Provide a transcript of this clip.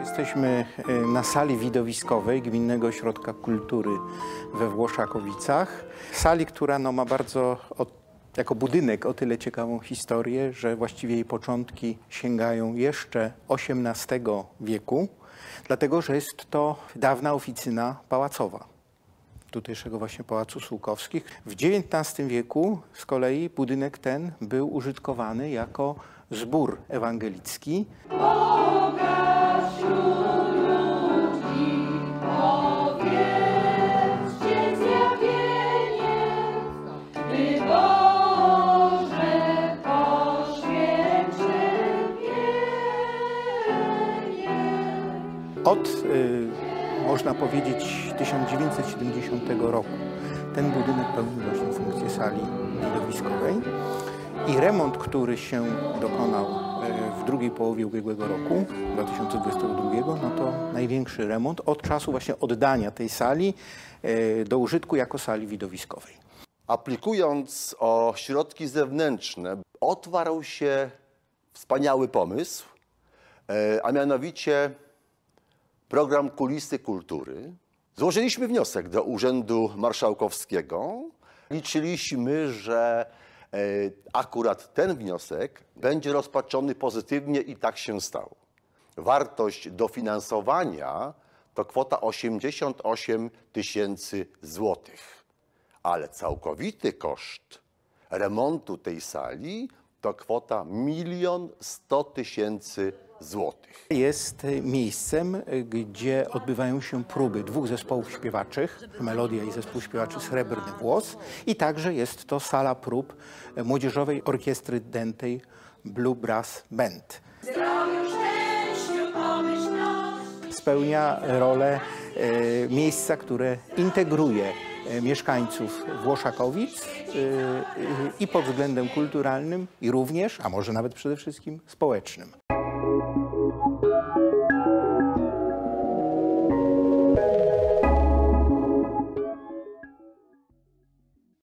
Jesteśmy e, na sali widowiskowej Gminnego Ośrodka Kultury we Włoszakowicach. Sali, która no, ma bardzo, o, jako budynek, o tyle ciekawą historię, że właściwie jej początki sięgają jeszcze XVIII wieku, dlatego że jest to dawna oficyna pałacowa tutejszego właśnie Pałacu Sułkowskich. W XIX wieku z kolei budynek ten był użytkowany jako zbór ewangelicki. Od, y, można powiedzieć, 1970 roku ten budynek pełni właśnie funkcję sali widowiskowej i remont, który się dokonał y, w drugiej połowie ubiegłego roku, 2022, no to największy remont od czasu właśnie oddania tej sali y, do użytku jako sali widowiskowej. Aplikując o środki zewnętrzne, otwarł się wspaniały pomysł, a mianowicie program Kulisy Kultury. Złożyliśmy wniosek do Urzędu Marszałkowskiego. Liczyliśmy, że e, akurat ten wniosek będzie rozpatrzony pozytywnie i tak się stało. Wartość dofinansowania to kwota 88 tysięcy złotych ale całkowity koszt remontu tej sali to kwota milion sto tysięcy złotych. Jest miejscem, gdzie odbywają się próby dwóch zespołów śpiewaczych, Melodia i zespół śpiewaczy Srebrny Włos i także jest to sala prób Młodzieżowej Orkiestry Dętej Blue Brass Band. Pomyślności. Spełnia rolę e, miejsca, które integruje mieszkańców Włoszakowic e, e, i pod względem kulturalnym i również, a może nawet przede wszystkim społecznym.